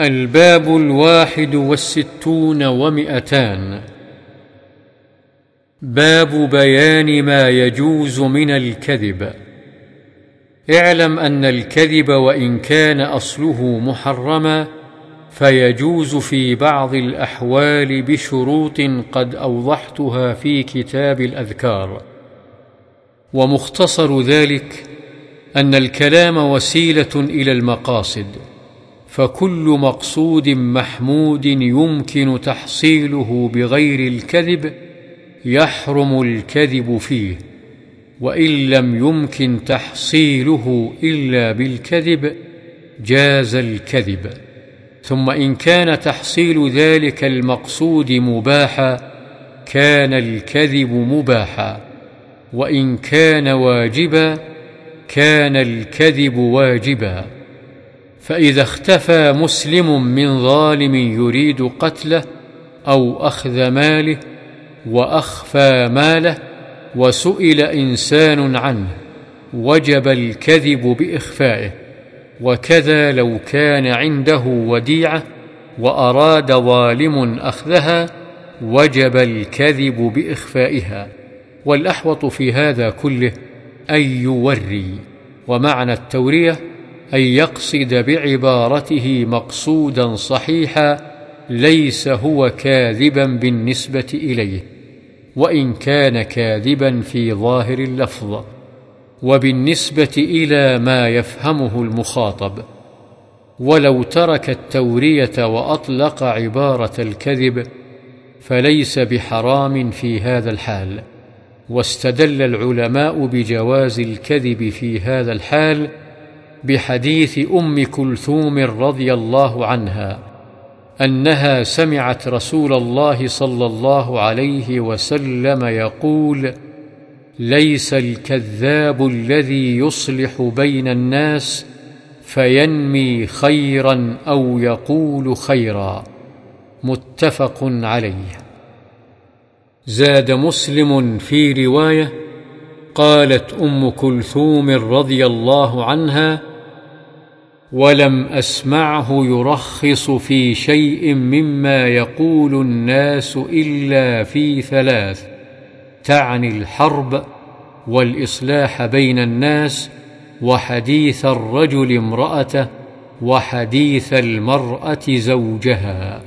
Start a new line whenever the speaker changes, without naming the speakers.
الباب الواحد والستون ومئتان. باب بيان ما يجوز من الكذب. اعلم أن الكذب وإن كان أصله محرما فيجوز في بعض الأحوال بشروط قد أوضحتها في كتاب الأذكار. ومختصر ذلك أن الكلام وسيلة إلى المقاصد. فكل مقصود محمود يمكن تحصيله بغير الكذب يحرم الكذب فيه وإن لم يمكن تحصيله إلا بالكذب جاز الكذب. ثم إن كان تحصيل ذلك المقصود مباحا كان الكذب مباحا وإن كان واجبا كان الكذب واجبا. فإذا اختفى مسلم من ظالم يريد قتله أو أخذ ماله وأخفى ماله وسئل إنسان عنه وجب الكذب بإخفائه وكذا لو كان عنده وديعة وأراد ظالم أخذها وجب الكذب بإخفائها. والأحوط في هذا كله أن يوري. ومعنى التورية أن يقصد بعبارته مقصودا صحيحا ليس هو كاذبا بالنسبة إليه وإن كان كاذبا في ظاهر اللفظ وبالنسبة إلى ما يفهمه المخاطب. ولو ترك التورية وأطلق عبارة الكذب فليس بحرام في هذا الحال. واستدل العلماء بجواز الكذب في هذا الحال بحديث أم كلثوم رضي الله عنها أنها سمعت رسول الله صلى الله عليه وسلم يقول ليس الكذاب الذي يصلح بين الناس فينمي خيرا أو يقول خيرا. متفق عليه. زاد مسلم في رواية قالت أم كلثوم رضي الله عنها ولم أسمعه يرخص في شيء مما يقول الناس إلا في ثلاث تعني الحرب والإصلاح بين الناس وحديث الرجل امرأته وحديث المرأة زوجها.